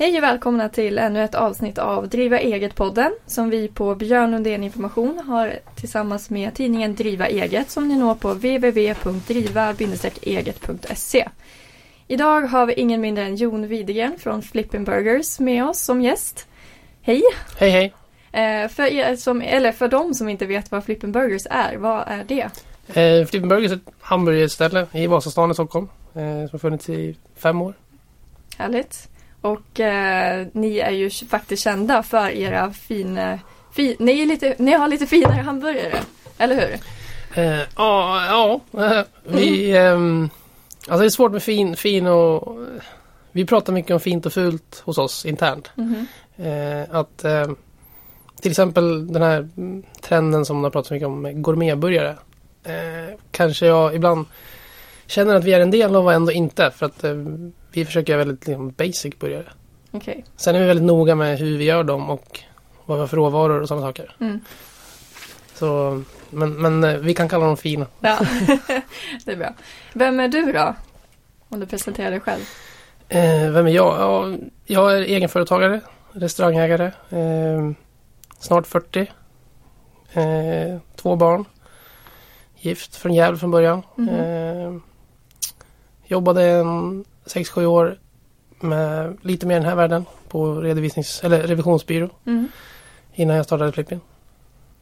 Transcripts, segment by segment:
Hej och välkomna till ännu ett avsnitt av Driva eget-podden som vi på Björn Lundén Information har tillsammans med tidningen Driva eget som ni når på www.driva-eget.se. Idag har vi ingen mindre än Jon Widegren från Flippin Burgers med oss som gäst. Hej! Hej hej! Eh, för, er som, eller för de som inte vet vad Flippin Burgers är, vad är det? Eh, Flippin Burgers är ett hamburgerställe i Vasastan i Stockholm. Eh, som har funnits i fem år. Härligt! Och eh, ni är ju faktiskt kända för era fina... Fi, ni, lite, ni har lite finare hamburgare, eller hur? Eh, Ja, ja. eh, vi... ehm, alltså det är svårt med fin, fin och... Vi pratar mycket om fint och fult hos oss internt. Eh, att eh, till exempel den här mm, trenden som man har pratat mycket om gourmetburgare. Eh, kanske jag ibland känner att vi är en del av och ändå inte för att eh, vi försöker göra väldigt liksom, basic burgare. Okej. Sen är vi väldigt noga med hur vi gör dem och vad vi har för råvaror och sådana saker. Mm. Så, men, men eh, vi kan kalla dem fina. Ja, det är bra. Vem är du då? Om du presenterar dig själv. Eh, vem är jag? Ja, jag är egenföretagare, restaurangägare. Eh, snart 40. Eh, två barn. Gift från Gävle från början. Eh, jobbade en 6-7 år med lite mer i den här världen på redovisnings, eller revisionsbyrå Mm. innan jag startade Flippin.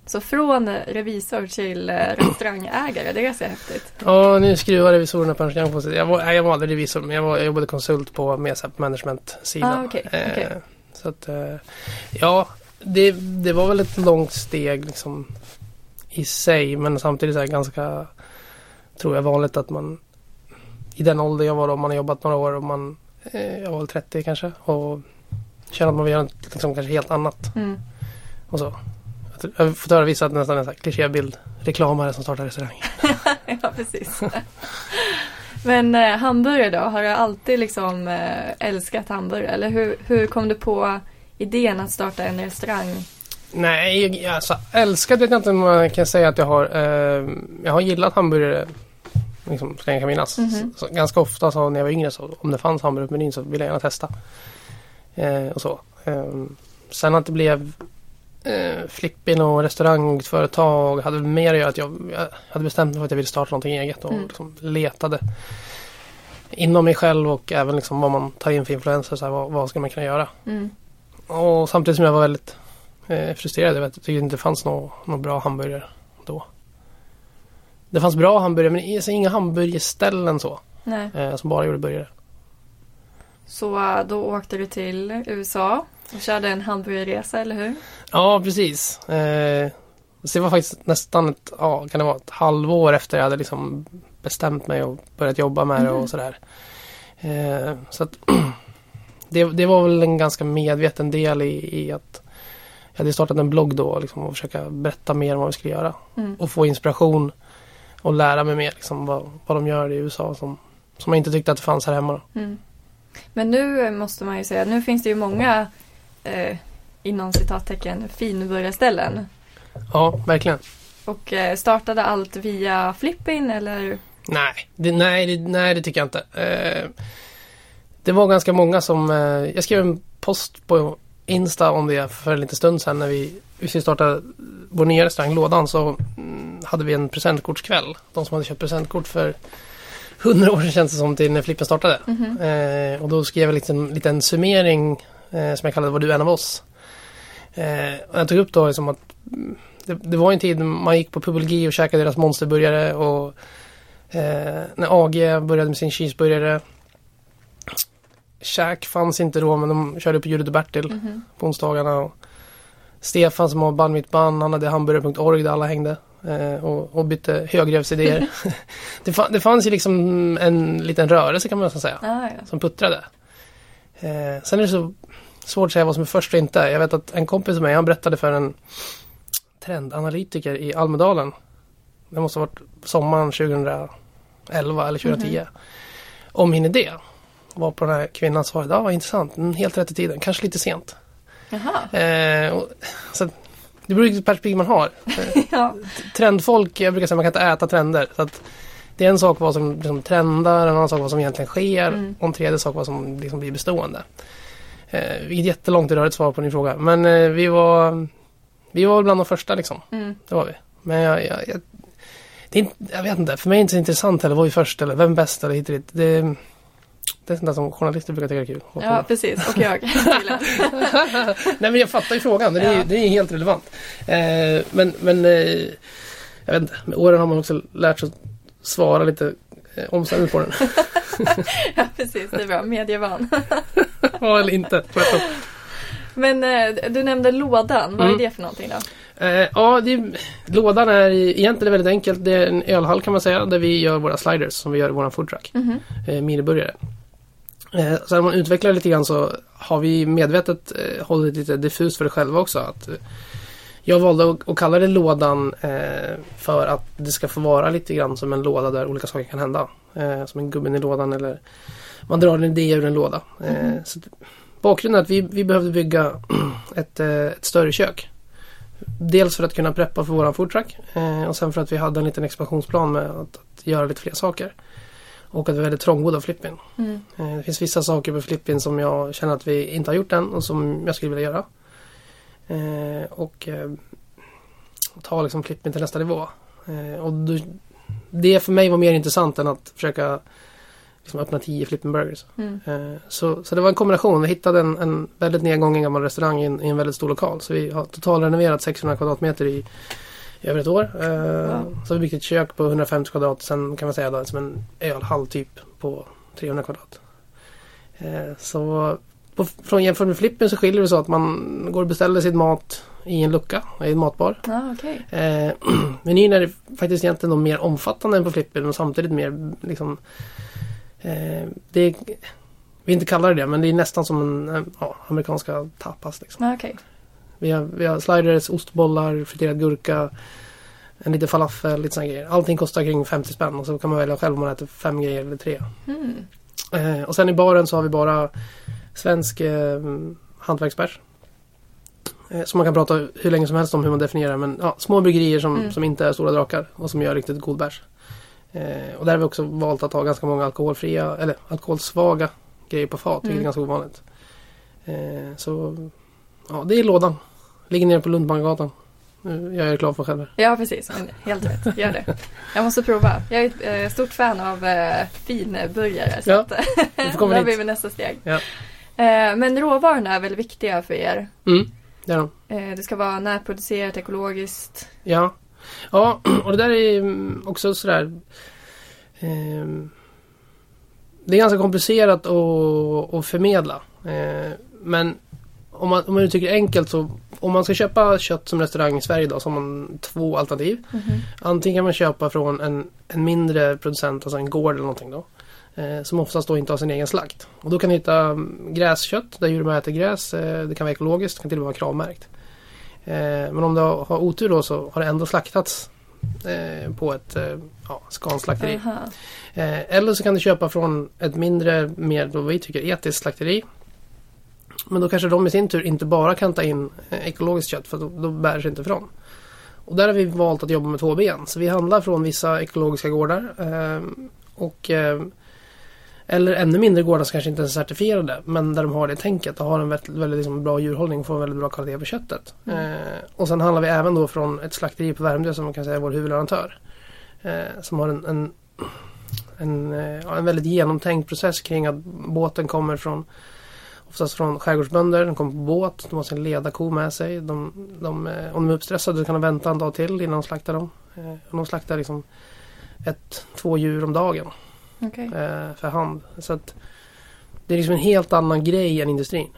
Så från revisor till eh, restaurangägare, det är ganska häftigt. Ja, nu skruvar revisorerna på en på sig. Jag var, jag var aldrig revisor, men jag, var, jag jobbade konsult på på management-sidan. Ah, okej, okej. Så att, eh, ja, det, det var väl ett långt steg liksom i sig, men samtidigt så här ganska, tror jag, vanligt att man i den ålder jag var då, man har jobbat några år och man, eh, jag var väl 30 kanske, och känner att man vill göra något liksom, kanske helt annat Mm. och så. Jag har fått höra vissa nästan en sån här klichébild, reklamare som startar restaurang. ja, precis. Men eh, hamburgare då? Har du alltid liksom eh, älskat hamburgare? Eller hur, hur kom du på idén att starta en restaurang? Nej, alltså älskat vet jag inte om man kan säga att jag har. Eh, jag har gillat hamburgare liksom, så länge jag kan minnas. Mhm. Så, ganska ofta så när jag var yngre så om det fanns hamburgare på menyn så ville jag gärna testa. Eh, och så. Eh, sen att det blev eh, Flippin och restaurang och ett företag hade mer att göra att jag, jag hade bestämt mig för att jag ville starta någonting eget och Mm. liksom letade inom mig själv och även liksom vad man tar in för influenser. Så här, vad, vad ska man kunna göra? Mm. Och samtidigt som jag var väldigt eh, frustrerad över att jag tyckte inte det fanns någon nå bra hamburgare då. Det fanns bra hamburgare men alltså inga hamburgerställen så. Eh, som bara gjorde burgare. Så eh, då åkte du till USA och körde en hamburgerresa, eller hur? Ja precis. Eh, så det var faktiskt nästan ett, ja, kan det vara ett halvår efter jag hade liksom bestämt mig och börjat jobba med det Mhm. och sådär. Eh, så att det, det var väl en ganska medveten del i, i att jag hade startat en blogg då liksom, och försöka berätta mer om vad vi skulle göra. Mm. och få inspiration och lära mig mer liksom, vad, vad de gör i USA som, som jag inte tyckte att det fanns här hemma. Mm. Men nu måste man ju säga, nu finns det ju många eh, inom citattecken finburgarställen. Ja, verkligen. Och eh, startade allt via Flippin eller? Nej, det, nej, det, nej, det tycker jag inte. Eh, det var ganska många som... Eh, jag skrev en post på Insta om det för en liten stund sedan när vi, vi skulle starta vår nya restaurang Lådan så mm, hade vi en presentkortskväll. De som hade köpt presentkort för hundra år sedan känns det som till när Flippen startade. Mhm. Eh, och då skrev jag liksom en liten summering eh, som jag kallade Var du en av oss? Eh, och jag tog upp då liksom att mm, det, det var en tid man gick på Publigi och käkade deras monsterburgare och eh, när AG började med sin cheeseburgare Käk fanns inte då men de körde på Judith och Bertil Mhm. på onsdagarna. Och Stefan som har band mitt band, han hade hamburgare.org där alla hängde. Eh, och, och bytte högrevsidéer. det, fa- det fanns ju liksom en liten rörelse kan man nästan säga Ah, ja. som puttrade. Eh, sen är det så svårt att säga vad som är först och inte. Jag vet att en kompis med mig, han berättade för en trendanalytiker i Almedalen. Det måste ha varit sommaren 2011 eller 2010. Om min idé. Var på den här kvinnan svarade, ja vad intressant, mm, helt rätt i tiden, kanske lite sent. Eh, och, så att, det beror på perspektiv man har. Eh, Ja. trendfolk, jag brukar säga man kan inte äta trender. Så att det är en sak vad som liksom trendar, en annan sak vad som egentligen sker Mm. och en tredje sak vad som liksom blir bestående. Eh, vilket jättelångt rörigt svar på din fråga. Men eh, vi var Vi var bland de första liksom. Mm. Det var vi. Men jag, jag, jag, det är jag vet inte, för mig är det inte så intressant heller. Var vi först eller vem bäst eller hit och dit. Det, det är sånt där som journalister brukar tycka är kul. Ja, precis. Och jag. Nej men jag fattar ju frågan. Den är, Ja. den är helt relevant. Eh, men men eh, jag vet inte. Med åren har man också lärt sig att svara lite eh, omständigt på den. ja, precis. Det är bra. Medievan. ja eller inte. Men eh, du nämnde lådan. Vad Mm. är det för någonting då? Eh, ja, det, lådan är egentligen väldigt enkelt. Det är en ölhall kan man säga där vi gör våra sliders som vi gör i våran foodtruck. Mhm. Eh, miniburgare. Eh, så när man utvecklar lite grann så har vi medvetet eh, hållit lite diffust för det själva också. Att, eh, jag valde att, kalla det lådan eh, för att det ska få vara lite grann som en låda där olika saker kan hända. Eh, som en gubben i lådan eller man drar en idé ur en låda. Mhm. så, bakgrunden är att vi, vi behövde bygga ett, eh, ett större kök. Dels för att kunna preppa för våran foodtruck och sen för att vi hade en liten expansionsplan med att, att göra lite fler saker. Och att vi är väldigt trångbodda Flippin. Mm. Eh, Det finns vissa saker på Flippin som jag känner att vi inte har gjort än och som jag skulle vilja göra. Eh, och eh, ta liksom Flippin till nästa nivå. Och det för mig var mer intressant än att försöka liksom öppna tio Flippin Burgers. Mm. Så, så det var en kombination. Vi hittade en, en väldigt nedgången gammal restaurang i en, i en väldigt stor lokal. Så vi har totalrenoverat 600 kvadratmeter i över ett år. Eh, Wow. Så vi byggt ett kök på 150 kvadrat. Sen kan man säga då, som en ölhall typ på 300 kvadrat. Eh, så på, från jämfört med Flippen så skiljer det så att man går och beställer sin mat i en lucka, i en matbar. Ja, okej. Eh, menyn är faktiskt egentligen då mer omfattande än på Flippen och samtidigt mer liksom eh, det är, Vi inte kallar det det men det är nästan som en eh, ja, amerikanska tapas. Liksom. Ja, okej. Vi, har, vi har sliders, ostbollar, friterad gurka en liten falafel, lite såna grejer. Allting kostar kring 50 spänn och så kan man välja själv om man äter fem grejer eller tre. Mm. Eh, och sen i baren så har vi bara svensk eh, hantverksbärs. Eh, som man kan prata hur länge som helst om hur man definierar men ja, små bryggerier som, Mm. som inte är stora drakar och som gör riktigt god bärs. Eh, och där har vi också valt att ha ganska många alkoholfria eller alkoholsvaga grejer på fat, vilket Mm. är ganska ovanligt. Eh, så ja, det är lådan. Ligger nere på gör jag reklam för mig själv. Ja, precis. Helt rätt. Gör det. Jag måste prova. Jag är ett eh, stort fan av eh, finburgare. Så Ja, att, där blir vi nästa steg. Ja. Eh, men råvarorna är väl viktiga för er? Mm, det är de. Eh, det ska vara närproducerat, ekologiskt. Ja. ja, och det där är mm, också sådär ehm, Det är ganska komplicerat att, att förmedla. Eh, men om man, om man uttrycker det enkelt så om man ska köpa kött som restaurang i Sverige idag så har man två alternativ. Mhm. Antingen kan man köpa från en, en mindre producent, alltså en gård eller någonting då. Eh, som oftast då inte har sin egen slakt. Och då kan du hitta mm, gräskött där djuren äter gräs. Eh, det kan vara ekologiskt, det kan till och med vara kravmärkt. Eh, men om du har, har otur då så har det ändå slaktats eh, på ett eh, ja, skanslakteri. Eh, eller så kan du köpa från ett mindre, mer vad vi tycker etiskt slakteri. Men då kanske de i sin tur inte bara kan ta in eh, ekologiskt kött för då, då bär sig inte ifrån. Och där har vi valt att jobba med två ben. Så vi handlar från vissa ekologiska gårdar. Eh, och eh, eller ännu mindre gårdar som kanske inte är certifierade men där de har det tänket och har en väldigt, väldigt liksom, bra djurhållning och får en väldigt bra kvalitet på köttet. Mm. Eh, och sen handlar vi även då från ett slakteri på Värmdö som man kan säga är vår huvudleverantör. Eh, som har en, en en, eh, en väldigt genomtänkt process kring att båten kommer från Oftast från skärgårdsbönder, de kommer på båt, de har sin ledarko med sig. De, de, eh, om de är uppstressade kan de vänta en dag till innan de slaktar dem. Eh, de slaktar liksom ett, två djur om dagen Okej. eh, för hand. Så att det är liksom en helt annan grej än industrin.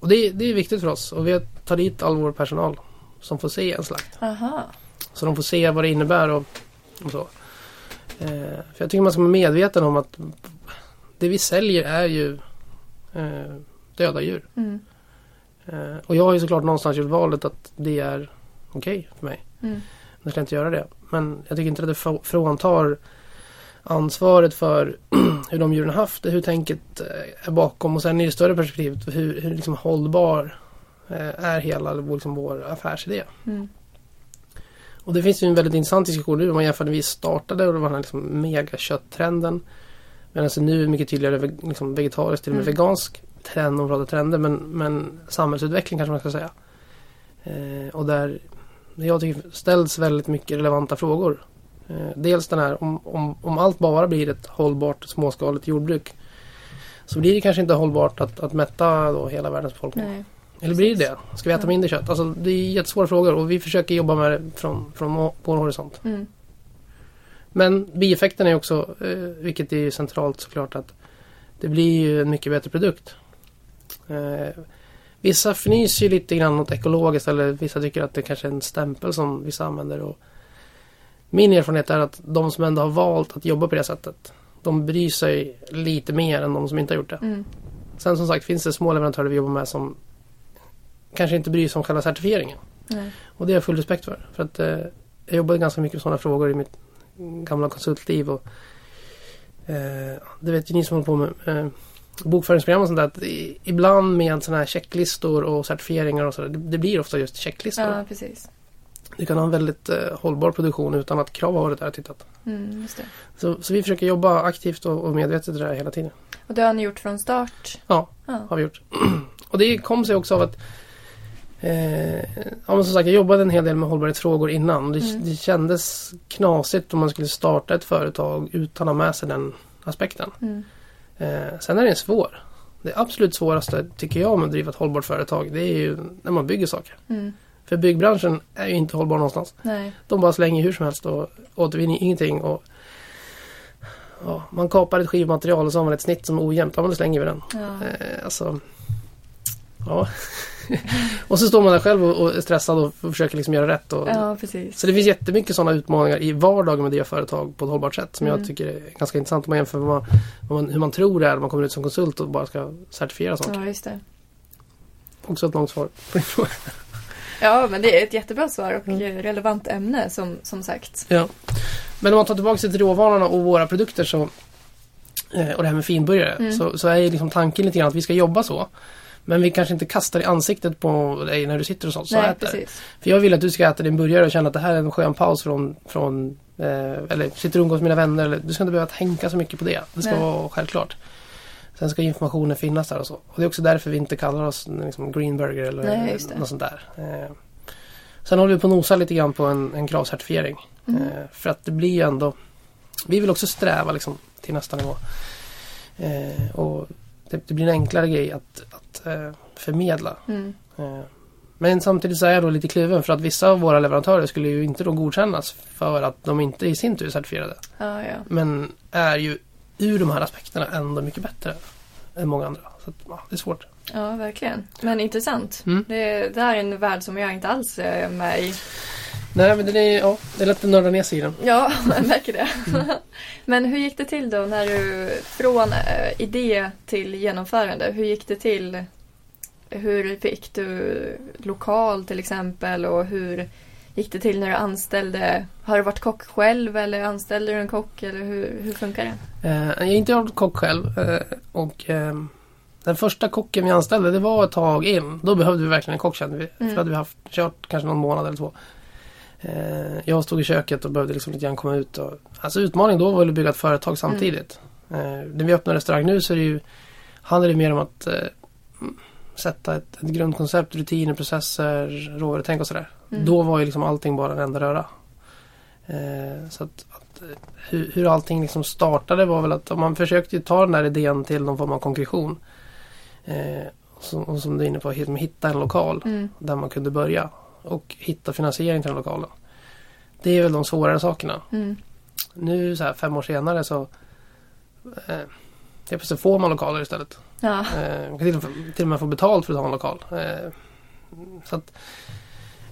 Och det, det är viktigt för oss och vi tar dit all vår personal som får se en slakt. Aha. Så de får se vad det innebär och, och så. För jag tycker man ska vara medveten om att det vi säljer är ju eh, döda djur. Mm. Eh, och jag har ju såklart någonstans gjort valet att det är okej för mig. Mm. Jag ska inte göra det. Men jag tycker inte att det frå- fråntar ansvaret för hur de djuren haft det, hur tänket eh, är bakom och sen i det större perspektivet hur, hur liksom hållbar eh, är hela liksom vår affärsidé. Mm. Och det finns ju en väldigt intressant diskussion nu om man jämför när vi startade och det var den här liksom megakötttrenden. Medan det nu är mycket tydligare liksom vegetariskt till och med Mm. vegansk. trend, om pratar trender, men, men samhällsutveckling kanske man ska säga. Eh, och där jag tycker ställs väldigt mycket relevanta frågor. Eh, dels den här om, om, om allt bara blir ett hållbart småskaligt jordbruk så blir det kanske inte hållbart att, att mätta då hela världens befolkning. Nej. Eller blir det det? Ska vi äta mindre kött? Alltså, det är jättesvåra frågor och vi försöker jobba med det från, från vår horisont. Mm. Men bieffekten är också, eh, vilket är ju centralt såklart, att det blir ju en mycket bättre produkt. Eh, vissa fnyser ju lite grann åt ekologiskt eller vissa tycker att det kanske är en stämpel som vissa använder. Och min erfarenhet är att de som ändå har valt att jobba på det sättet, de bryr sig lite mer än de som inte har gjort det. Mm. Sen som sagt finns det små leverantörer vi jobbar med som kanske inte bryr sig om själva certifieringen. Nej. Och det har jag full respekt för. För att eh, jag jobbade ganska mycket med sådana frågor i mitt gamla konsultliv. Och, eh, det vet ju ni som håller på med eh, bokföringsprogram och sånt där. Att ibland med sådana här checklistor och certifieringar och sådär. Det, det blir ofta just checklistor. Ja, precis. Du kan ha en väldigt eh, hållbar produktion utan att krav har varit där och tittat. Mm. Så, så vi försöker jobba aktivt och, och medvetet i det här hela tiden. Och det har ni gjort från start? Ja. Ja. har vi gjort. Och det kom sig också av att eh, ja, men som sagt, jag jobbade en hel del med hållbarhetsfrågor innan. Det, Mm. det kändes knasigt om man skulle starta ett företag utan att ha med sig den aspekten. Mm. Eh, sen är den svår. Det absolut svåraste tycker jag med att driva ett hållbart företag det är ju när man bygger saker. Mm. För byggbranschen är ju inte hållbar någonstans. Nej. De bara slänger hur som helst och återvinner ingenting. Och, ja, man kapar ett skivmaterial och så har man ett snitt som är ojämnt. Ja, men då slänger vi den. Ja. Eh, alltså, ja. och så står man där själv och, är stressad och försöker liksom göra rätt. Och, ja, precis. Så det finns jättemycket sådana utmaningar i vardagen med att driva företag på ett hållbart sätt som Mm. jag tycker är ganska intressant om man jämför med vad, vad man, hur man tror det är när man kommer ut som konsult och bara ska certifiera saker. Ja, just det. Också ett långt svar på din fråga. Ja, men det är ett jättebra svar och Mm. relevant ämne som, som sagt. Ja. Men om man tar tillbaka sig till råvarorna och våra produkter så eh, och det här med finburgare Mm. så, så är liksom tanken lite grann att vi ska jobba så. Men vi kanske inte kastar i ansiktet på dig när du sitter och så, så Nej, äter. precis. För jag vill att du ska äta din burgare och känna att det här är en skön paus från, från eh, eller sitter och umgås med mina vänner. Eller, du ska inte behöva tänka så mycket på det. Det ska Nej. vara självklart. Sen ska informationen finnas där och så. Och det är också därför vi inte kallar oss liksom, green burger eller Nej, något sånt där. Eh, sen håller vi på att nosa lite grann på en, en kravcertifiering. Mm. Eh, för att det blir ju ändå Vi vill också sträva liksom till nästa nivå. Eh, och det, det blir en enklare grej att, att eh, förmedla. Mm. Eh, Men samtidigt så är jag då lite kluven för att vissa av våra leverantörer skulle ju inte då godkännas för att de inte i sin tur är certifierade. Ja, ja. Men är ju ur de här aspekterna ändå mycket bättre än många andra. Så att, ja, det är svårt. ja, verkligen. Men intressant. Mm. Det, det här är en värld som jag inte alls är med i. Nej men det är, ja, det är lätt att nörda ner sig i den. Ja, jag märker det. Mm. Men hur gick det till då när du från eh, idé till genomförande? Hur gick det till? Hur fick du lokal till exempel och hur gick det till när du anställde? Har du varit kock själv eller anställde du en kock eller hur, hur funkar det? Eh, jag är inte varit kock själv. Eh, och eh, den första kocken vi anställde det var ett tag in. Då behövde vi verkligen en kock kände vi. Mm. För då hade vi haft, kört kanske någon månad eller två. Eh, jag stod i köket och behövde liksom lite grann komma ut. Och, alltså utmaning då var att bygga ett företag samtidigt. Eh, när vi öppnar restaurang nu så är det ju, handlar det mer om att eh, sätta ett, ett grundkoncept, rutiner, processer, råvarutänk och sådär. Mm. Då var ju liksom allting bara en enda röra. Eh, så att, att hur, hur allting liksom startade var väl att man försökte ta den där idén till någon form av konkretion. Eh, och, som, och som du är inne på, hitta en lokal Mm. där man kunde börja. Och hitta finansiering till den lokalen. Det är väl de svårare sakerna. Mm. Nu så här fem år senare så eh, helt plötsligt får man lokaler istället. Ja, Eh, man kan till och, med, till och med få betalt för att ha en lokal. Eh, så att,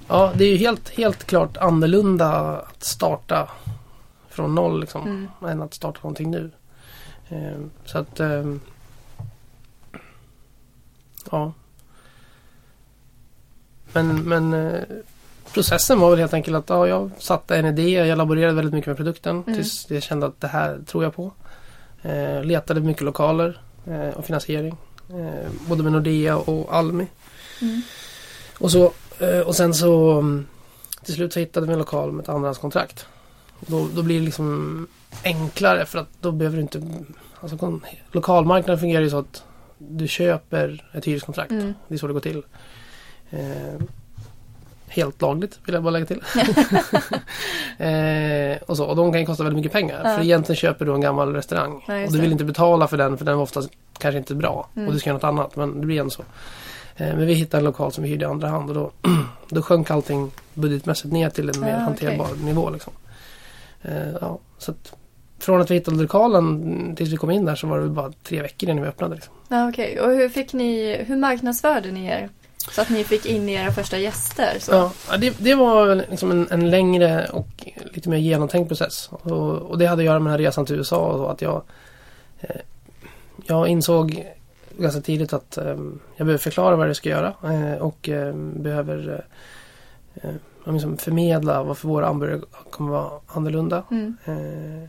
ja, det är ju helt, helt klart annorlunda att starta från noll liksom, Mm. än att starta någonting nu. Eh, så att eh, ja. Men, men eh, processen var väl helt enkelt att ja, jag satte en idé, jag laborerade väldigt mycket med produkten Mm. tills jag kände att det här tror jag på. Eh, letade mycket lokaler eh, och finansiering. Eh, både med Nordea och Almi. mm. Och, så, eh, och sen så mm, till slut så hittade vi en lokal med ett andrahandskontrakt. Då, då blir det liksom enklare för att då behöver du inte... Alltså, lokalmarknaden fungerar ju så att du köper ett hyreskontrakt. Mm. Det är så det går till. Eh, helt lagligt vill jag bara lägga till. eh, och, så, och de kan ju kosta väldigt mycket pengar. Ja. För egentligen köper du en gammal restaurang. Ja, och du vill det. inte betala för den för den var oftast kanske inte bra. Mm. Och du ska göra något annat men det blir ändå så. Eh, men vi hittade en lokal som vi hyrde i andra hand och då, då sjönk allting budgetmässigt ner till en mer Ah, hanterbar okej. nivå. Liksom. Eh, ja, så att, från att vi hittade lokalen tills vi kom in där så var det bara tre veckor innan vi öppnade. Liksom. Ja, okej. Och hur fick ni, hur marknadsförde ni er? Så att ni fick in era första gäster? Så. Ja, det, det var liksom en, en längre och lite mer genomtänkt process. Och, och det hade att göra med den här resan till USA och att jag eh, Jag insåg ganska tidigt att eh, jag behöver förklara vad jag ska göra eh, och eh, behöver eh, eh, liksom förmedla varför våra hamburgare kommer vara annorlunda. Mm, Eh,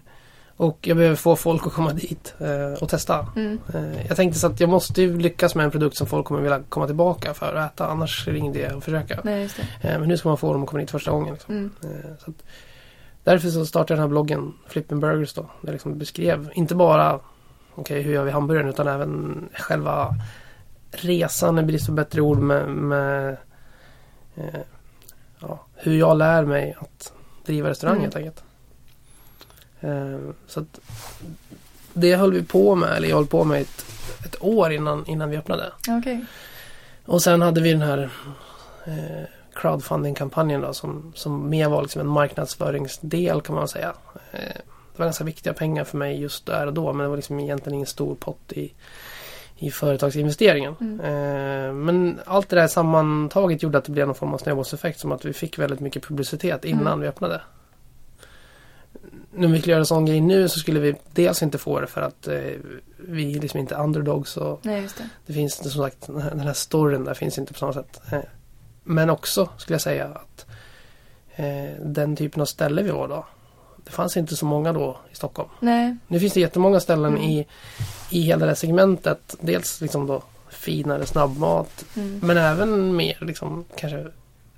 och jag behöver få folk att komma dit eh, och testa. mm, Eh, Jag tänkte så att jag måste ju lyckas med en produkt som folk kommer vilja komma tillbaka för att äta. Annars är det ingen idé att försöka. nej. Eh, Men nu ska man få dem att komma dit första gången. Liksom. Mm, Eh, Så att, därför så startade jag den här bloggen Flippin Burgers då. Där jag liksom beskrev inte bara okej hur gör vi hamburgaren utan även själva resan i brist på bättre ord med, med eh, ja, hur jag lär mig att driva restaurang Mm. helt enkelt. Eh, så att det höll vi på med, eller jag höll på med ett, ett år innan, innan vi öppnade. okej. Och sen hade vi den här eh, crowdfunding-kampanjen då, som, som mer var liksom en marknadsföringsdel kan man säga. Eh, det var ganska viktiga pengar för mig just där och då men det var liksom egentligen ingen stor pott i, i företagsinvesteringen. Mm. Men allt det där sammantaget gjorde att det blev någon form av snöbollseffekt som att vi fick väldigt mycket publicitet innan Mm. vi öppnade. Om vi skulle göra en sån grej nu så skulle vi dels inte få det för att eh, vi är liksom inte underdogs och Nej, det. det finns som sagt den här, den här storyn där finns inte på samma sätt. Eh, Men också skulle jag säga att eh, den typen av ställe vi var då. Det fanns inte så många då i Stockholm. Nej, Nu finns det jättemånga ställen Mm. i, i hela det här segmentet. Dels liksom då finare snabbmat mm, men även mer liksom kanske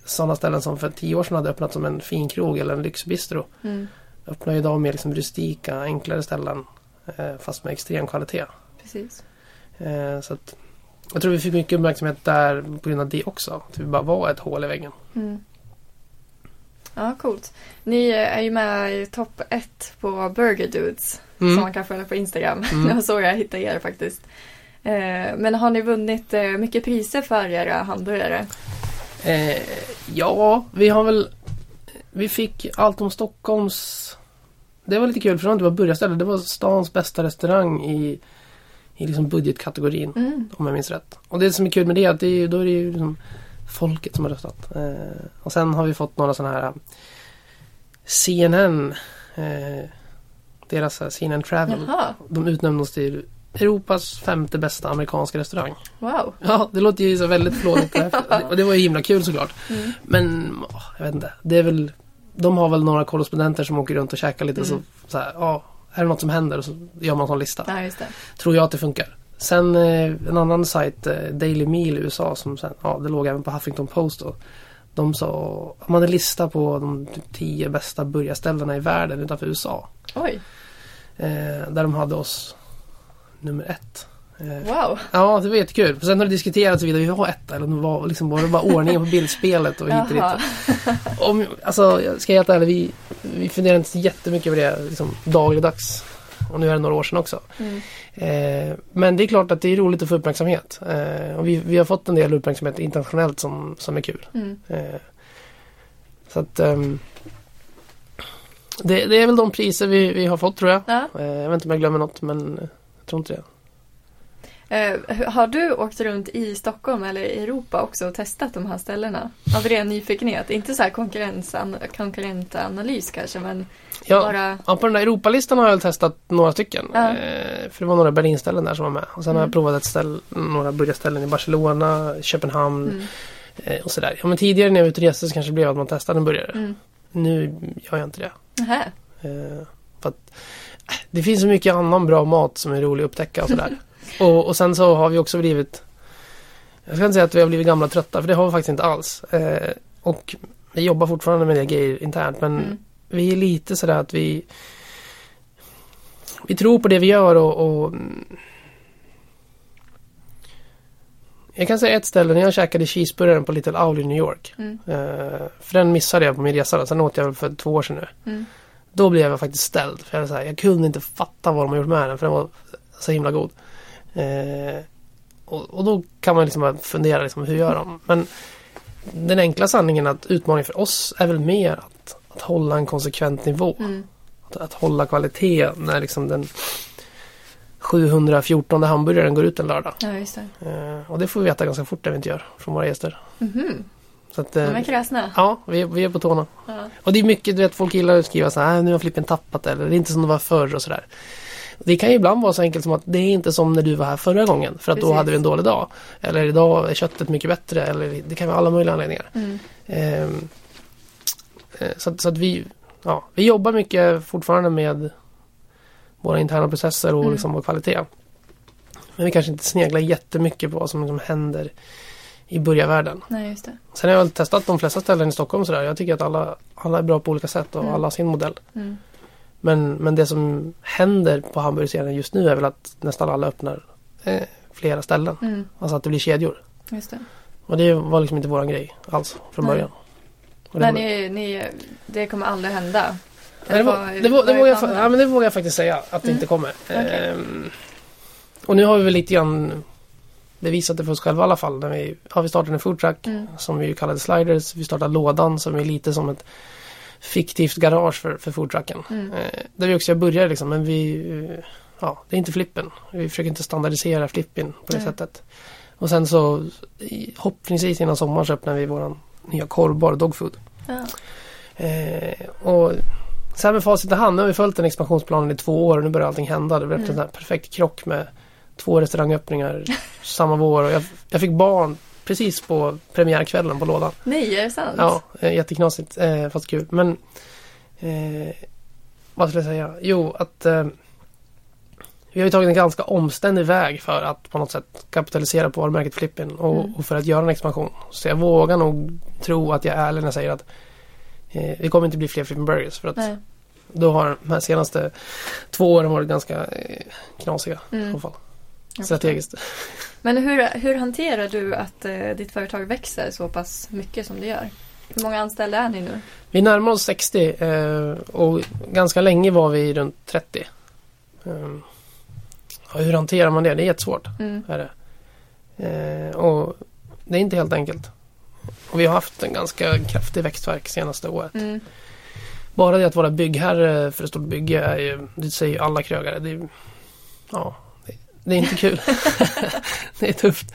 sådana ställen som för tio år sedan hade öppnat som en finkrog eller en lyxbistro. mm, Öppnar ju idag mer liksom rustika, enklare ställen eh, fast med extrem kvalitet. precis. Eh, så att jag tror vi fick mycket uppmärksamhet där på grund av det också. Att vi bara var ett hål i väggen. Mm. Ja, coolt. Ni är ju med i topp ett på Burger Dudes som man kan följa på Instagram. Mm. Det var så jag hittade er faktiskt. Eh, men har ni vunnit mycket priser för era hamburgare? Eh, ja, vi har väl Vi fick allt om Stockholms Det var lite kul för det var inte bara burgarställe. Det var stans bästa restaurang i I liksom budgetkategorin. Mm. Om jag minns rätt. Och det som är kul med det är att det är, då är det ju liksom folket som har röstat. Eh, och sen har vi fått några sådana här CNN eh, Deras här CNN Travel. Jaha, De utnämnde oss till Europas femte bästa amerikanska restaurang. wow. Ja, det låter ju så väldigt flådigt. och det var ju himla kul såklart. Mm. Men åh, jag vet inte. Det är väl De har väl några korrespondenter som åker runt och käkar lite Mm. så, så här, ja, är det något som händer och så gör man en sån lista. Ja. Tror jag att det funkar. Sen eh, en annan sajt, eh, Daily Meal i USA som sen, ja det låg även på Huffington Post då. De sa, de hade en lista på de tio bästa burgarställena i världen utanför USA. Oj, Eh, där de hade oss nummer ett. Eh, wow. Ja, det var jättekul. Sen har det diskuterats huruvida vi var etta eller om var, liksom, var det bara ordningen på bildspelet och hit och dit. Om, alltså, jag ska helt ärlig, vi, vi funderar inte så jättemycket över det liksom, dagligdags. Och nu är det några år sedan också. Mm. Eh, men det är klart att det är roligt att få uppmärksamhet. Eh, och vi, vi har fått en del uppmärksamhet internationellt som, som är kul. Mm. Eh, så att ehm, det, det är väl de priser vi, vi har fått tror jag. Ja. Eh, jag vet inte om jag glömmer något men jag tror inte det. Hur- har du åkt runt i Stockholm eller i Europa också och testat de här ställena? Av ren nyfikenhet. Inte så här konkurrentanalys kanske men Ja, bara... ja, på den där Europalistan har jag testat några stycken. Ja. Eh, för det var några Berlinställen där som var med. Och sen har Mm. jag provat ett ställ, några burgarställen i Barcelona, Köpenhamn Mm. eh, och sådär. Ja, men tidigare när jag var ute och reste så kanske det blev att man testade en burgare. Mm. Nu gör jag inte det. Nähä. För att, eh, det finns så mycket annan bra mat som är rolig att upptäcka och sådär. och, och sen så har vi också blivit Jag ska inte säga att vi har blivit gamla och trötta för det har vi faktiskt inte alls. Eh, och vi jobbar fortfarande med det grejer internt men Mm. vi är lite sådär att vi Vi tror på det vi gör och, och Jag kan säga ett ställe när jag käkade cheeseburgaren på Little Owl i New York. Mm. Eh, för den missade jag på min resa. Sen åt jag väl för två år sedan nu. Mm. Då blev jag faktiskt ställd. För jag, så här, jag kunde inte fatta vad de har gjort med den. För den var så himla god. Eh, och, och då kan man liksom fundera liksom, hur gör de? Men den enkla sanningen att utmaningen för oss är väl mer att, att hålla en konsekvent nivå. Mm. Att, att hålla kvalitet när liksom den 714 hamburgaren går ut en lördag. Ja, det. Eh, och det får vi veta ganska fort när vi inte gör från våra gäster. Mhm. Så att, De eh, är kräsna. ja, vi, är- vi är på tårna. Ja. Och det är mycket, du vet, folk gillar att skriva så här, "Ah, nu har flippen tappat eller det är inte som det var förr och sådär. Det kan ju ibland vara så enkelt som att det är inte som när du var här förra gången, för att då Precis. hade vi en dålig dag. Eller idag är köttet mycket bättre, eller det kan vara alla möjliga anledningar. Mm. Ehm, eh, så, att, så att vi, ja, vi jobbar mycket fortfarande med våra interna processer och Mm. liksom vår kvalitet. Men vi kanske inte sneglar jättemycket på vad som liksom händer i börjarvärlden. Nej, just det. Sen har jag väl testat de flesta ställen i Stockholm sådär. Jag tycker att alla, alla är bra på olika sätt och Mm. alla har sin modell. Mm. Men, men det som händer på hamburgerscenen just nu är väl att nästan alla öppnar eh, flera ställen. Mm. Alltså att det blir kedjor. Just det. Och det var liksom inte våran grej alls från Nej. början. Och det, Nej, ni, ni, det kommer aldrig hända. Nej, det, var, Eller det, var, vad det, är vågar jag, planen? fa- ja, men det vågar jag faktiskt säga att det Mm. inte kommer. Okej. Ehm, och nu har vi väl lite grann det för oss själva i alla fall. När vi, ja, vi startade en foodtruck Mm. som vi kallade Sliders. Vi startade Lådan som är lite som ett fiktivt garage för, för foodtrucken. Mm. Eh, där vi också började liksom, men vi... Ja, det är inte flippen. Vi försöker inte standardisera flippen på det Nej. sättet. Och sen så i- hoppningsvis innan sommaren så öppnar vi våran nya korvbar Dogfood. Ja. Eh, och sen med facit i hand, nu har vi följt den expansionsplanen i två år och nu börjar allting hända. Det blev Mm. en perfekt krock med två restaurangöppningar samma vår. Och jag, jag fick barn precis på premiärkvällen på lådan. Nej, är det sant? Ja, eh, jätteknasigt eh, fast kul. Men eh, vad skulle jag säga? Jo, att eh, vi har ju tagit en ganska omständig väg för att på något sätt kapitalisera på varumärket Flippin och, Mm. och för att göra en expansion. Så jag vågar nog tro att jag är ärlig när jag säger att eh, det kommer inte bli fler Flippin Burgers för att Nej. då har de här senaste två åren varit ganska eh, knasiga i Mm. så fall. Strategiskt. Men hur, hur hanterar du att eh, ditt företag växer så pass mycket som det gör? Hur många anställda är ni nu? Vi närmar oss 60 eh, och ganska länge var vi runt 30. Um, ja, hur hanterar man det? Det är jättesvårt. Mm. Är det. Eh, och det är inte helt enkelt. Och vi har haft en ganska kraftig växtverk senaste året. Mm. Bara det att vara byggherre för ett stort bygge är ju, det säger ju alla krögare. Det är, ja, det, är inte kul. det är tufft.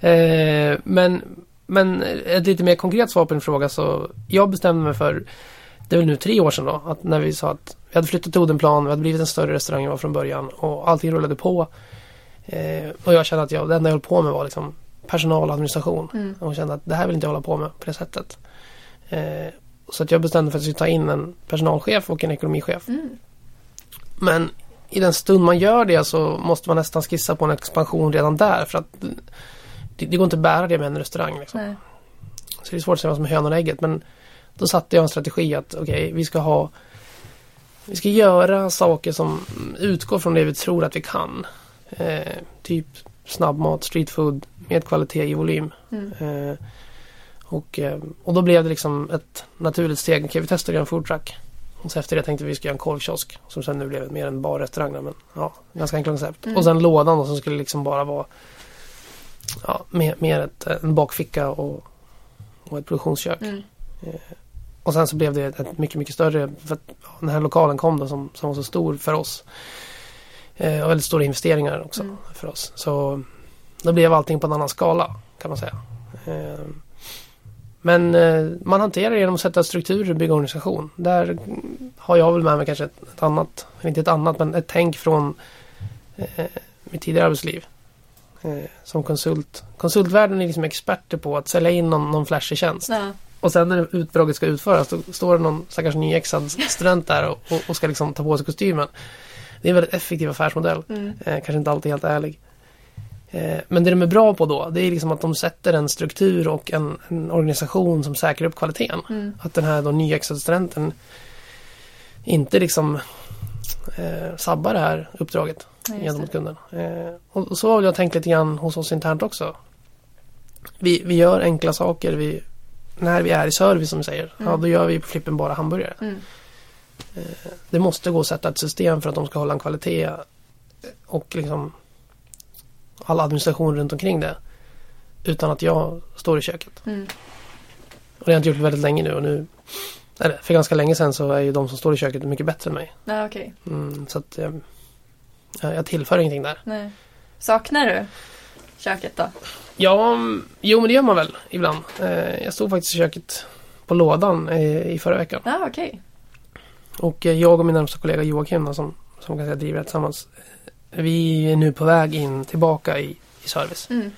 Eh, men, men ett lite mer konkret svar på din fråga så jag bestämde mig för, det är väl nu tre år sedan då, att när vi sa att vi hade flyttat till Odenplan, vi hade blivit en större restaurang än var från början och allting rullade på. Eh, och jag kände att jag, det enda jag höll på med var liksom personal och administration. Mm. Och kände att det här vill inte jag hålla på med på det sättet. Eh, så att jag bestämde för att jag skulle ta in en personalchef och en ekonomichef. Mm. Men i den stund man gör det så måste man nästan skissa på en expansion redan där för att det, det går inte att bära det med en restaurang. Liksom. Så det är svårt att säga vad som är hönan och ägget. Men då satte jag en strategi att okej, vi ska ha Vi ska göra saker som utgår från det vi tror att vi kan. Eh, typ snabbmat, streetfood med kvalitet i volym. Mm. Eh, och, eh, och då blev det liksom ett naturligt steg. Okej, vi testar att göra en foodtruck. Och så efter det tänkte vi skulle göra en korvkiosk. Som sen nu blev mer en barrestaurang. Men ja, ganska enkla koncept. Mm. Och sen lådan då, som skulle liksom bara vara ja, mer, mer ett, en bakficka och, och ett produktionskök. Mm. Och sen så blev det ett mycket, mycket större, för att ja, den här lokalen kom då som, som var så stor för oss. Eh, och väldigt stora investeringar också Mm. för oss. Så då blev allting på en annan skala kan man säga. Eh, men eh, man hanterar det genom att sätta strukturer och bygga organisation. Där har jag väl med mig kanske ett, ett annat, inte ett annat, men ett tänk från eh, mitt tidigare arbetsliv. Eh, som konsult. Konsultvärlden är liksom experter på att sälja in någon, någon flashig tjänst. Ja. Och sen när utdraget ska utföras då står det någon stackars nyexad student där och, och, och ska liksom ta på sig kostymen. Det är en väldigt effektiv affärsmodell. Mm. Eh, kanske inte alltid helt ärlig. Eh, men det de är bra på då, det är liksom att de sätter en struktur och en, en organisation som säkrar upp kvaliteten. Mm. Att den här då nyexade studenten inte liksom eh, sabbar det här uppdraget Ja, just gentemot kunden. Eh, och, och så har jag tänkt lite grann hos oss internt också. vi, vi gör enkla saker. Vi, när vi är i service som vi säger, ja, Mm. då gör vi på flippen bara hamburgare. Mm. Det måste gå att sätta ett system för att de ska hålla en kvalitet och liksom all administration runt omkring det. Utan att jag står i köket. Mm. Och det har jag inte gjort väldigt länge nu och nu eller för ganska länge sedan så är ju de som står i köket mycket bättre än mig. Ja, okej. Mm, så att eh, jag, jag tillför ingenting där. Nej. Saknar du köket då? Ja, mm, jo men det gör man väl ibland. Eh, jag stod faktiskt i köket på lådan i, förra veckan. Ja, okej. Och eh, jag och min närmsta kollega Joakim som, som kan säga driver det tillsammans. Vi är nu på väg in tillbaka i, i service. Mm.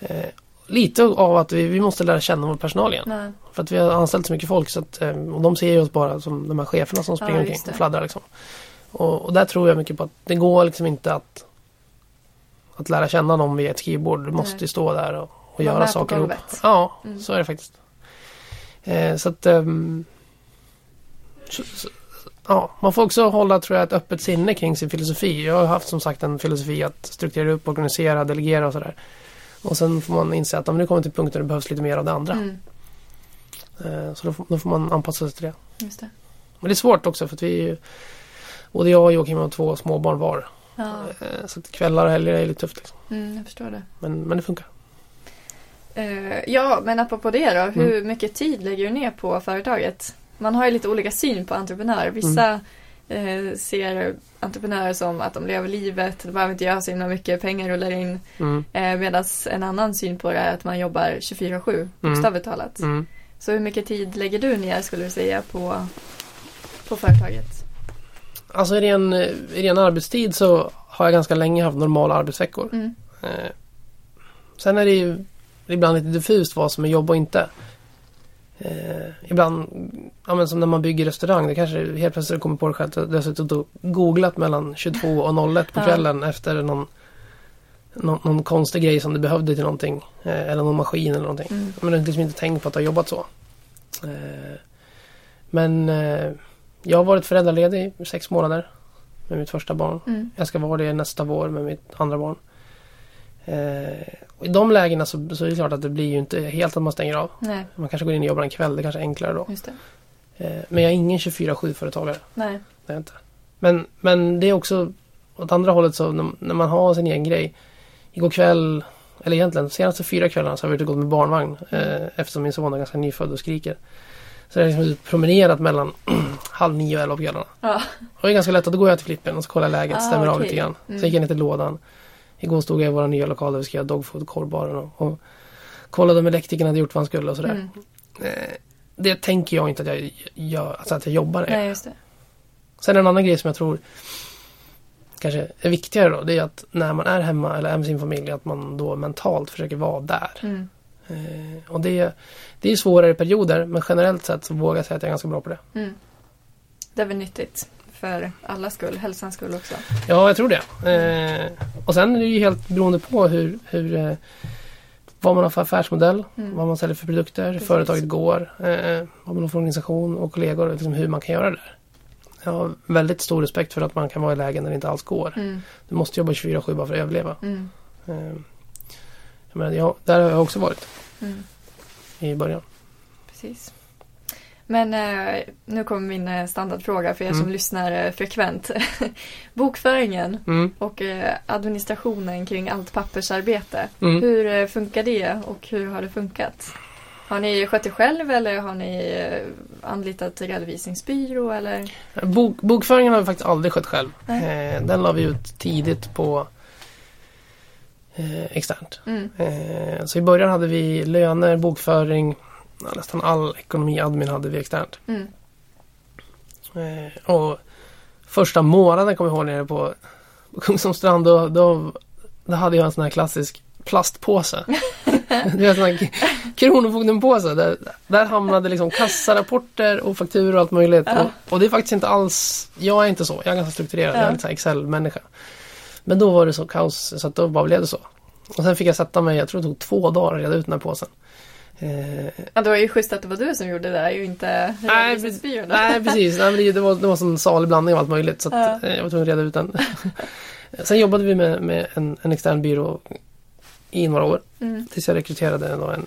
Eh, lite av att vi, vi måste lära känna vår personal igen. Nej. För att vi har anställt så mycket folk så att, eh, och de ser ju oss bara som de här cheferna som springer Ja, omkring och fladdrar liksom. Och, och där tror jag mycket på att det går liksom inte att att lära känna någon vid ett skrivbord. Du måste Nej. ju stå där och, och göra saker ihop. Ja, Mm. så är det faktiskt. Eh, så att ehm, så, så, Ja, man får också hålla tror jag ett öppet sinne kring sin filosofi. Jag har haft som sagt en filosofi att strukturera upp, organisera, delegera och sådär. Och sen får man inse att om nu kommer till punkten det behövs lite mer av det andra. Mm. Eh, Så då får, då får man anpassa sig till det. Just det. Men det är svårt också för att vi Både jag och Joakim har två småbarn var. Ja, Eh, Så kvällar och helger är lite tufft. Liksom. mm, jag förstår det. Men, men det funkar. Eh, ja, men apropå det då. Hur mycket tid lägger du ner på företaget? Man har ju lite olika syn på entreprenörer. Vissa eh, ser entreprenörer som att de lever livet, de behöver inte göra så himla mycket, pengar rullar in. Mm. Eh, Medan en annan syn på det är att man jobbar 24-7, bokstavligt talat. Mm. Så hur mycket tid lägger du ner skulle du säga på, på företaget? Alltså i ren, i ren arbetstid så har jag ganska länge haft normala arbetsveckor. Mm. Eh, sen är det ju ibland lite diffust vad som är jobb och inte. Eh, ibland, ja men som när man bygger restaurang, det kanske helt plötsligt kommer på det själv. att Du har suttit och googlat mellan 22 och 01 på Ja. kvällen efter någon, någon, någon konstig grej som du behövde till någonting. Eh, eller någon maskin eller någonting. Mm. Men du har liksom inte tänkt på att du har jobbat så. Eh, men eh, jag har varit föräldraledig i sex månader med mitt första barn. Mm. Jag ska vara det nästa vår med mitt andra barn. Och I de lägena så, så är det klart att det blir ju inte helt att man stänger av. Nej, Man kanske går in och jobbar en kväll, det kanske är enklare då. Eh, men jag är ingen 24-7-företagare. Nej. Det är inte. Men, men det är också åt andra hållet så när, man har sin egen grej. Igår kväll, eller egentligen de senaste fyra kvällarna så har vi ute och gått med barnvagn. Eh, eftersom min son är ganska nyfödd och skriker. Så jag har liksom promenerat mellan halv nio och elva på kvällarna. Ja. Och det är ganska lätt att då går jag till flippen och så kollar läget, Ah, stämmer av okej. lite grann. Mm. Så gick jag ner till lådan. Igår stod jag i våra nya lokal där vi ska göra dogfood korvbaren och, och kollade om elektrikern hade gjort vad han skulle och sådär. Mm. Eh, det tänker jag inte att jag gör, alltså att jag jobbar. Nej, just det. Sen en annan grej som jag tror kanske är viktigare då, det är att när man är hemma eller är med sin familj att man då mentalt försöker vara där. Mm. Eh, och det, det är svårare perioder men generellt sett så vågar jag säga att jag är ganska bra på det. Mm. Det är väl nyttigt för allas skull, hälsans skull också. Ja, jag tror det. Eh, och sen är det ju helt beroende på hur, hur eh, vad man har för affärsmodell, Mm. vad man säljer för produkter, hur Precis. företaget går, eh, vad man har för organisation och kollegor liksom hur man kan göra det. Jag har väldigt stor respekt för att man kan vara i lägen där det inte alls går. Mm. Du måste jobba 24-7 bara för att överleva. Mm. Eh, jag menar, jag, där har jag också varit Mm. i början. Precis. Men eh, nu kommer min eh, standardfråga för er som Mm. lyssnar eh, frekvent. Bokföringen Mm. och eh, administrationen kring allt pappersarbete. Mm. Hur eh, funkar det och hur har det funkat? Har ni skött det själv eller har ni anlitat redovisningsbyrå eller? Bok, bokföringen har vi faktiskt aldrig skött själv. Eh, den la vi ut tidigt på externt. Mm. Så i början hade vi löner, bokföring, ja, nästan all ekonomi admin hade vi externt. Mm. Eh, och första månaden kommer jag ihåg nere på, på Kungsholmstrand då, då, då hade jag en sån här klassisk plastpåse. det en sån här Kronofogdenpåse. Där, där hamnade liksom kassarapporter och fakturor och allt möjligt. Ja. Och, och det är faktiskt inte alls, jag är inte så. Jag är ganska strukturerad. Jag Ja. är lite så här Excel-människa. Men då var det så kaos så att då bara blev det så. Och sen fick jag sätta mig, jag tror det tog två dagar att reda ut den här påsen. Eh, Ja, det var ju schysst att det var du som gjorde det där, ju inte Nej, precis, Nej, men det, var, det var en salig blandning av allt möjligt så att, Ja. eh, jag var tvungen att reda ut den. Sen jobbade vi med, med en, en extern byrå i några år. Mm. Tills jag rekryterade en,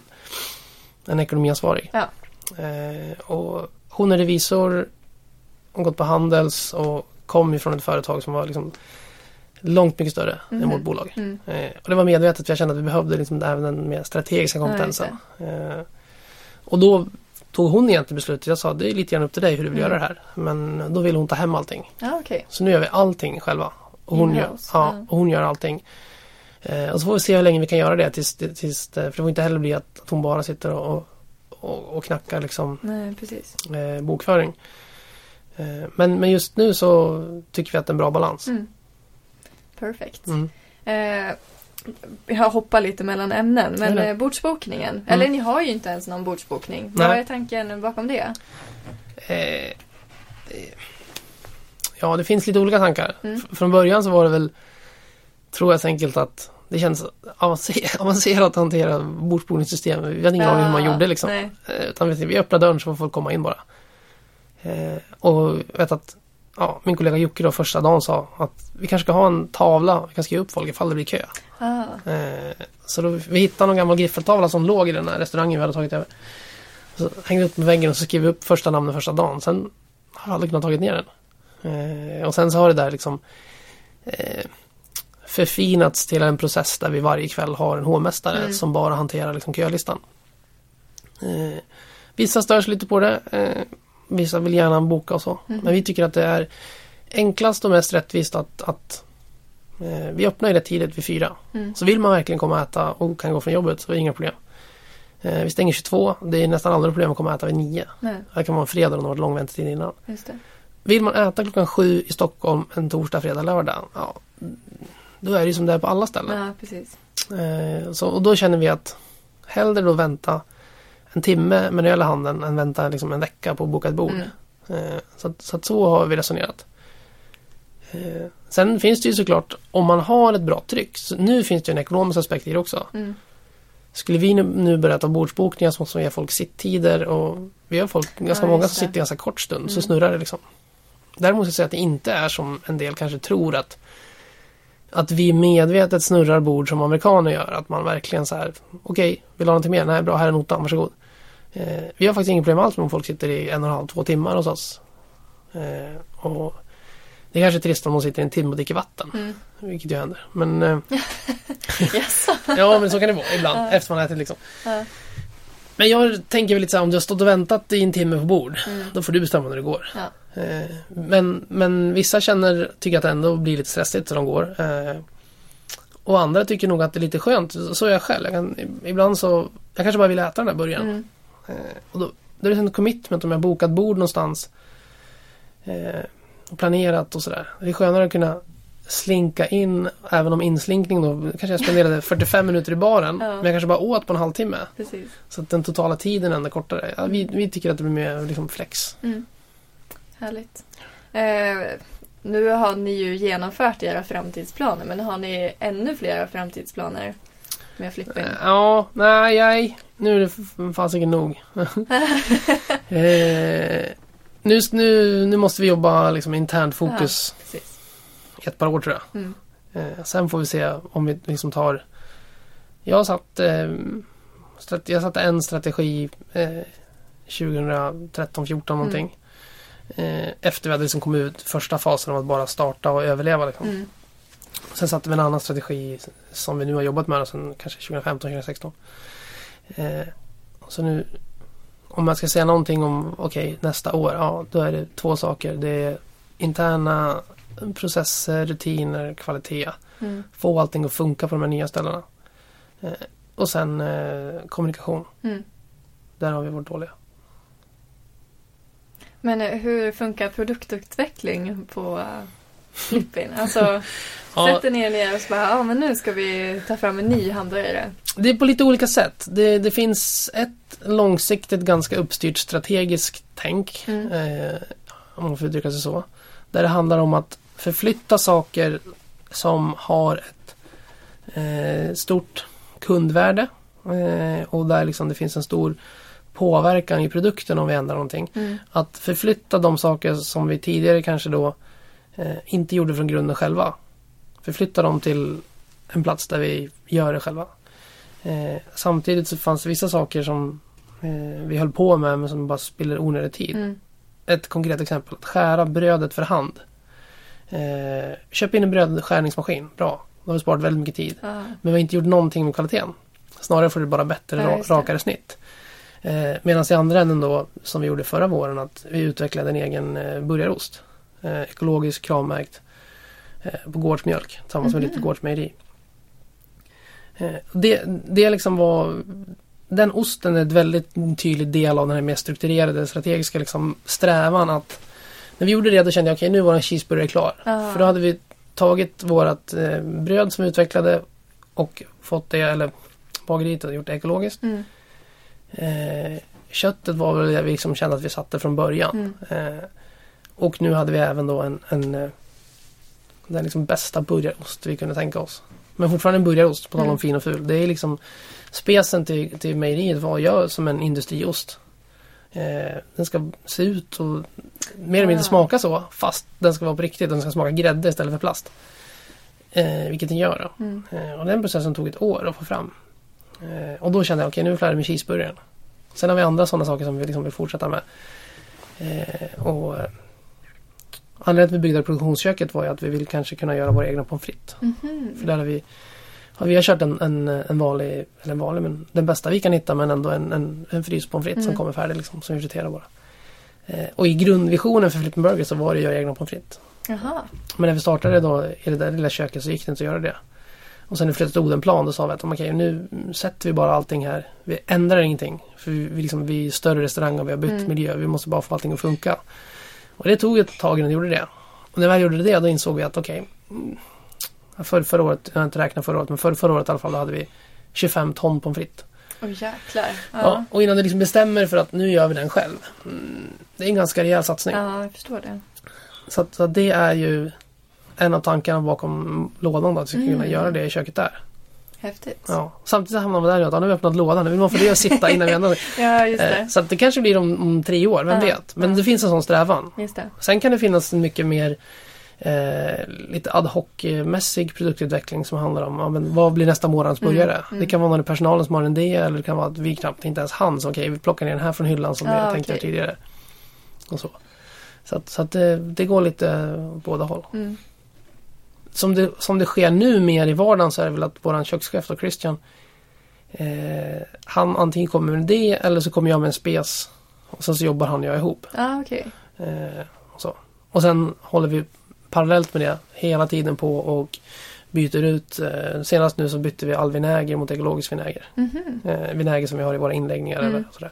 en ekonomiansvarig. Ja. Eh, och hon är revisor, hon gått på Handels och kom ifrån ett företag som var liksom långt mycket större Mhm. än vårt bolag. Mm. Eh, och det var medvetet för jag kände att vi behövde liksom även den mer strategiska kompetensen. eh, och då tog hon egentligen beslutet. Jag sa det är lite grann upp till dig hur du vill Mm. göra det här. Men då vill hon ta hem allting. Ja, okej. Så nu gör vi allting själva. Och hon, gör, ja, och hon gör allting. Eh, och så får vi se hur länge vi kan göra det. Tills, tills, för det får inte heller bli att, hon bara sitter och, och, och knackar liksom, Nej, eh, bokföring. Eh, men, men just nu så tycker vi att det är en bra balans. Mm. Perfekt. Mm. Eh, jag hoppar lite mellan ämnen, men nej. eh, bordsbokningen. Eller ni har ju inte ens någon bordsbokning. Vad Nej. är tanken bakom det? Eh, ja, det finns lite olika tankar. Mm. Från början så var det väl, tror jag så enkelt att det känns avancer- avancerat att hantera bordsbokningssystem. Vi hade ingen aning hur man gjorde liksom. Nej. Eh, Utan vi, öppnar dörren så får folk komma in bara. Eh, och vet att ja, min kollega Jocke då första dagen sa att vi kanske ska ha en tavla, vi kan skriva upp folk ifall det blir kö. Ah, Eh, så då, vi hittade någon gammal griffeltavla som låg i den här restaurangen vi hade tagit över. Så hängde upp på väggen och så skrev vi upp första namnet första dagen. Sen har jag aldrig kunnat tagit ner den. Eh, och sen så har det där liksom eh, förfinats till en process där vi varje kväll har en hovmästare Mm. som bara hanterar liksom kölistan. Eh, vissa stör sig lite på det. Vissa vill gärna boka och så. Mhm. Men vi tycker att det är enklast och mest rättvist att, att eh, vi öppnar ju rätt tidigt vid fyra. mm. Så vill man verkligen komma och äta och kan gå från jobbet så är det inga problem. Eh, vi stänger 22. Det är nästan aldrig problem att komma och äta vid 9. Nej, Det kan vara en fredag om det har varit lång väntetid innan. det. Vill man äta klockan sju i Stockholm en torsdag, fredag, lördag. Ja, då är det ju som det är på alla ställen. Ja, precis. Eh, så, och då känner vi att hellre då vänta en timme med öl i handen än vänta liksom en vecka på att boka ett bord. Mm. Eh, Så, att- så att så har vi resonerat. Eh, Sen finns det ju såklart, om man har ett bra tryck, så nu finns det ju en ekonomisk aspekt i det också. Mm. Skulle vi nu, nu börja ta bordsbokningar så måste vi ge folk sitttider och vi har folk, ganska Ja, många som sitter ganska kort stund, så Mm. snurrar det liksom. Däremot ska jag säga att det inte är som en del kanske tror att att vi medvetet snurrar bord som amerikaner gör. Att man verkligen så här, okej, vill du ha någonting mer? Nej, bra, här är notan, varsågod. Eh, vi har faktiskt inget problem alls om folk sitter i en och en halv, två timmar hos oss. Eh, och det är kanske är trist om de sitter i en timme och dricker vatten, Mm. vilket ju händer. Men eh, ja, men så kan det vara ibland, Ja. efter man har ätit liksom. Ja. Men jag tänker väl lite så här, om du har stått och väntat i en timme på bord, Mm. då får du bestämma när det går. Ja. Eh, men, men vissa känner, tycker att det ändå blir lite stressigt så de går. Eh, och andra tycker nog att det är lite skönt, så så är jag själv. Jag kan, ibland så, jag kanske bara vill äta den där burgaren. Mm. Eh, och då, då är det en commitment om jag bokat bord någonstans. Eh, och planerat och sådär. Det är skönare att kunna slinka in, även om inslinkning då, kanske jag spenderade 45 minuter i baren. Ja. Men jag kanske bara åt på en halvtimme. Precis. Så att den totala tiden ändå är kortare. Ja, vi, vi tycker att det blir mer liksom flex. Mm. Härligt. Eh, nu har ni ju genomfört era framtidsplaner, men har ni ännu fler framtidsplaner med Flippin? Eh, Ja, nej, nej. Nu är det fasiken nog. eh, nu, nu, nu måste vi jobba liksom internt fokus i ett par år tror jag. Mm. Eh, sen får vi se om vi liksom tar... Jag satt, eh, strat- jag satte en strategi eh, 2013, 14 någonting. Eh, efter vi hade liksom kommit ut första fasen av att bara starta och överleva. Liksom. Mm. Sen satte vi en annan strategi som vi nu har jobbat med sen kanske 2015, 2016. Eh, så nu, om man ska säga någonting om, okej, nästa år, ja, då är det två saker. Det är interna processer, rutiner, kvalitet. Mm. Få allting att funka på de här nya ställena. Eh, och sen eh, kommunikation. Mm. Där har vi varit dåliga. Men eh, hur funkar produktutveckling på uh, Flippin? Alltså, Ja. sätter er ner och så bara, ja men nu ska vi ta fram en ny hamburgare. Det är på lite olika sätt. Det, det finns ett långsiktigt ganska uppstyrt strategiskt tänk. Mm. Eh, om man får uttrycka sig så. Där det handlar om att förflytta saker som har ett eh, stort kundvärde. Eh, och där liksom det finns en stor påverkan i produkten om vi ändrar någonting. Mm. Att förflytta de saker som vi tidigare kanske då eh, inte gjorde från grunden själva. Förflytta dem till en plats där vi gör det själva. Eh, samtidigt så fanns det vissa saker som eh, vi höll på med men som bara spiller onödig tid. Mm. Ett konkret exempel, att skära brödet för hand. Eh, köp in en brödskärningsmaskin, bra. Då har vi sparat väldigt mycket tid. Ja. Men vi har inte gjort någonting med kvaliteten. Snarare får det bara bättre, Ja, rakare snitt. Eh, Medan i andra änden då, som vi gjorde förra våren, att vi utvecklade en egen eh, burgarost. Eh, ekologisk, kravmärkt. Eh, på gårdsmjölk tillsammans med Mhm. lite gårdsmejeri. Eh, det, det liksom var den osten är ett väldigt tydlig del av den här mer strukturerade strategiska liksom strävan att när vi gjorde det då kände jag okej nu var en cheeseburgare klar. Ja. För då hade vi tagit vårat eh, bröd som vi utvecklade och fått det, eller bageriet och gjort det ekologiskt. Mm. Eh, köttet var väl det vi liksom kände att vi satte från början. Mm. Eh, och nu hade vi även då en, en eh, den liksom bästa burgarost vi kunde tänka oss. Men fortfarande en burgarost, på tal om Mm. fin och ful. Det är liksom specen till, till mejeriet var gör som en industriost. Eh, den ska se ut och mer eller mindre smaka så fast den ska vara på riktigt. Den ska smaka grädde istället för plast. Eh, vilket den gör då. Mm. Eh, och den processen tog ett år att få fram. Eh, och då kände jag okej nu är vi klara med cheeseburgaren. Sen har vi andra sådana saker som vi liksom vill fortsätta med. Eh, och Anledningen till att vi byggde produktionsköket var ju att vi vill kanske kunna göra våra egna pommes frites. Mhm. För där har vi ja, vi har kört en, en, en vanlig, eller en vanlig, men den bästa vi kan hitta men ändå en, en, en fryspommes frites som Mm. kommer färdig liksom, som vi friterar bara. Eh, och i grundvisionen för Flippen Burger så var det att göra egna pommes frites. Jaha. Men när vi startade då i det där lilla köket så gick det inte att göra det. Och sen när vi flyttade till Odenplan då sa vi att okej nu sätter vi bara allting här. Vi ändrar ingenting. För vi, vi, liksom, vi är större restaurang och vi har bytt Mm. miljö. Vi måste bara få allting att funka. Och det tog ett tag innan vi gjorde det. Och när väl gjorde det då insåg vi att okej. mm, för, förra året, jag har inte räknat förra året, men för, förra året i alla fall då hade vi 25 ton pommes frites. Åh jäklar. Ja. Ja. och innan du liksom bestämmer för att nu gör vi den själv. Mm, det är en ganska rejäl satsning. ja, jag förstår det. Så, att, så att det är ju en av tankarna bakom lådan då, att vi ska kunna Mm. göra det i köket där. Häftigt. Ja. Samtidigt hamnar man där och ja, nu har vi öppnat lådan, nu vill man få det att sitta innan vi ändrar. Ja, just Eh, det. Så att det kanske blir om, om tre år, vem Ja, vet. Men ja. det finns en sån strävan. Just det. Sen kan det finnas en mycket mer eh, lite ad hoc-mässig produktutveckling som handlar om ja, men vad blir nästa månads Mm, burgare. mm. Det kan vara någon i personalen som har en idé eller det kan vara att vi knappt inte ens hann. Så okej, vi plockar ner den här från hyllan som Ja, vi tänkte okej. tidigare. Och så så att, så att det, det går lite båda håll. Mm. Som det, som det sker nu mer i vardagen så är det väl att våran kökschef då, Christian eh, Han antingen kommer med en idé eller så kommer jag med en spes och sen så jobbar han och jag ihop. Ja, okej. Eh, och, så. och sen håller vi parallellt med det hela tiden på och byter ut. Eh, senast nu så bytte vi all vinäger mot ekologisk vinäger. Mhm. Eh, vinäger som vi har i våra inläggningar Mm. eller sådär.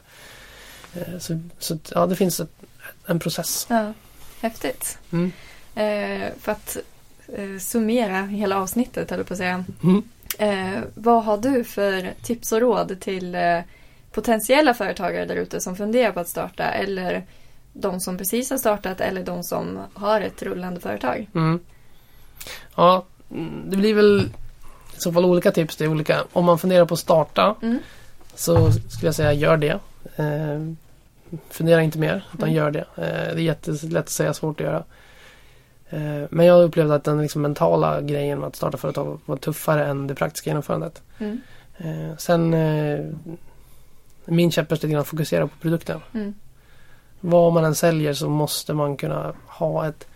Eh, så, så ja, det finns ett, en process. Ja, häftigt. Mm. Eh, för att eh, summera hela avsnittet, höll på att säga. Mm. Eh, vad har du för tips och råd till eh, potentiella företagare där ute som funderar på att starta eller de som precis har startat eller de som har ett rullande företag? Mm. Ja, det blir väl i så fall olika tips. Det är olika. Om man funderar på att starta Mm. så skulle jag säga gör det. Eh, fundera inte mer utan Mm. gör det. Eh, det är jättelätt att säga, svårt att göra. Eh, men jag upplevde att den liksom mentala grejen med att starta företag var tuffare än det praktiska genomförandet. Mm. Eh, sen eh, min käpphäst är att fokusera på produkten. Mm. Vad man än säljer så måste man kunna ha ett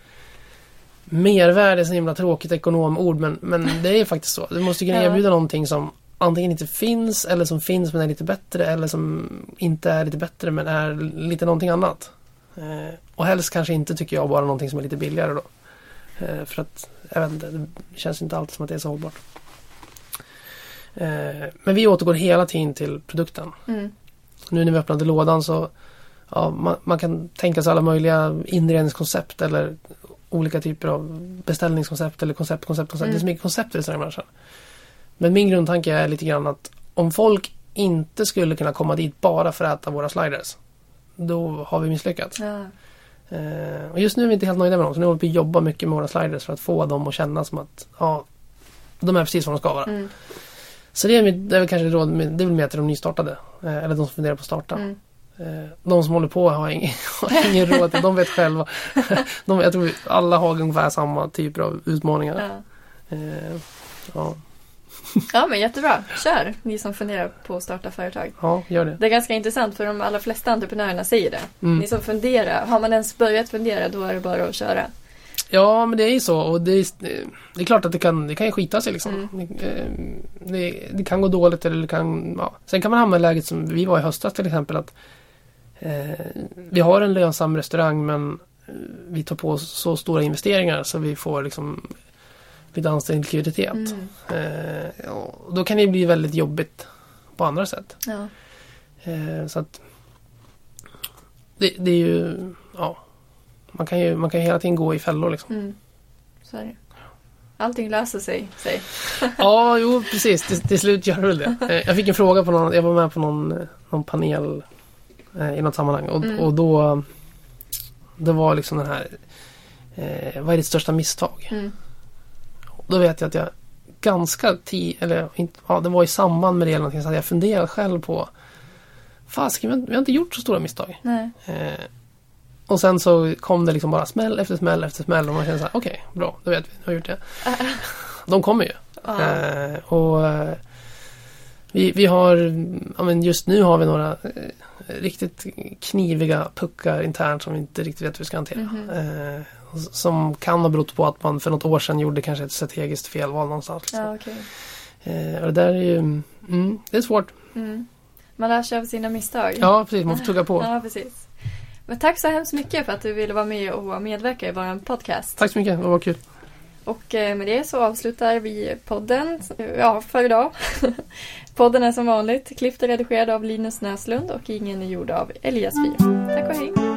mervärde, är så himla tråkigt ekonomord men, men det är faktiskt så. Du måste kunna erbjuda någonting som antingen inte finns eller som finns men är lite bättre eller som inte är lite bättre men är lite någonting annat. Och helst kanske inte tycker jag bara någonting som är lite billigare då. Eh, för att, jag vet inte, det känns inte alltid som att det är så hållbart. Eh, men vi återgår hela tiden till produkten. Mm. Nu när vi öppnade lådan så ja, man, man kan tänka sig alla möjliga inredningskoncept eller olika typer av beställningskoncept eller koncept, koncept, koncept. Mm. Det är så mycket koncept i restaurangbranschen. Men min grundtanke är lite grann att om folk inte skulle kunna komma dit bara för att äta våra sliders då har vi misslyckats. Ja. Eh, och just nu är vi inte helt nöjda med dem så nu håller vi på att jobba mycket med våra sliders för att få dem att känna som att ja, de är precis vad de ska vara. Mm. Så det är, mitt- det är väl kanske råd, det är väl mer till de nystartade. Eh, eller de som funderar på att starta. Mm. Eh, de som håller på har ingen, har ingen råd till, de vet själva. de, jag tror alla har ungefär samma typer av utmaningar. Ja. Eh, ja. Ja men jättebra. Kör ni som funderar på att starta företag. Ja, gör det. Det är ganska intressant för de allra flesta entreprenörerna säger det. Mm. Ni som funderar, har man ens börjat fundera då är det bara att köra. Ja, men det är ju så. Och det är, det är klart att det kan, det kan skita sig liksom. Mm. Det, eh, det, det kan gå dåligt eller det kan... Ja. Sen kan man hamna i läget som vi var i höstas till exempel. att eh, Vi har en lönsam restaurang men eh, vi tar på oss så stora investeringar så vi får liksom lite ansträngd likviditet. Mm. Eh, då kan det bli väldigt jobbigt på andra sätt. Ja. Eh, så att det, det är ju... Ja. Man kan ju man kan hela tiden gå i fällor liksom. Mm. Så är det. Allting löser sig, säg. Ja, jo precis. Till, till slut gör det väl det. Eh, Jag fick en fråga på någon, jag var med på någon, någon panel i något sammanhang och, Mm. och då Det var liksom den här eh, Vad är ditt största misstag? Mm. Då vet jag att jag ganska tid, eller ja det var i samband med det eller någonting så hade jag funderat själv på Fasiken, vi, har- vi har inte gjort så stora misstag. Eh, och sen så kom det liksom bara smäll efter smäll efter smäll och man kände så här, okej, bra, då vet vi, vi har gjort det. De kommer ju. Ja. Eh, och eh, vi, vi har, ja, men just nu har vi några eh, riktigt kniviga puckar internt som vi inte riktigt vet hur vi ska hantera. Mhm. Eh, som kan ha berott på att man för något år sedan gjorde kanske ett strategiskt felval någonstans. Liksom. Ja, okej. Eh, och det där är ju, mm, det är svårt. Mm. Man lär sig av sina misstag. Ja, precis, man får tugga på. Ja, precis. Men tack så hemskt mycket för att du ville vara med och medverka i vår podcast. Tack så mycket, det var kul. Och eh, med det så avslutar vi podden, ja, för idag. podden är som vanligt klippt och redigerad av Linus Näslund och ingen är gjord av Elias Fyr. Tack och hej!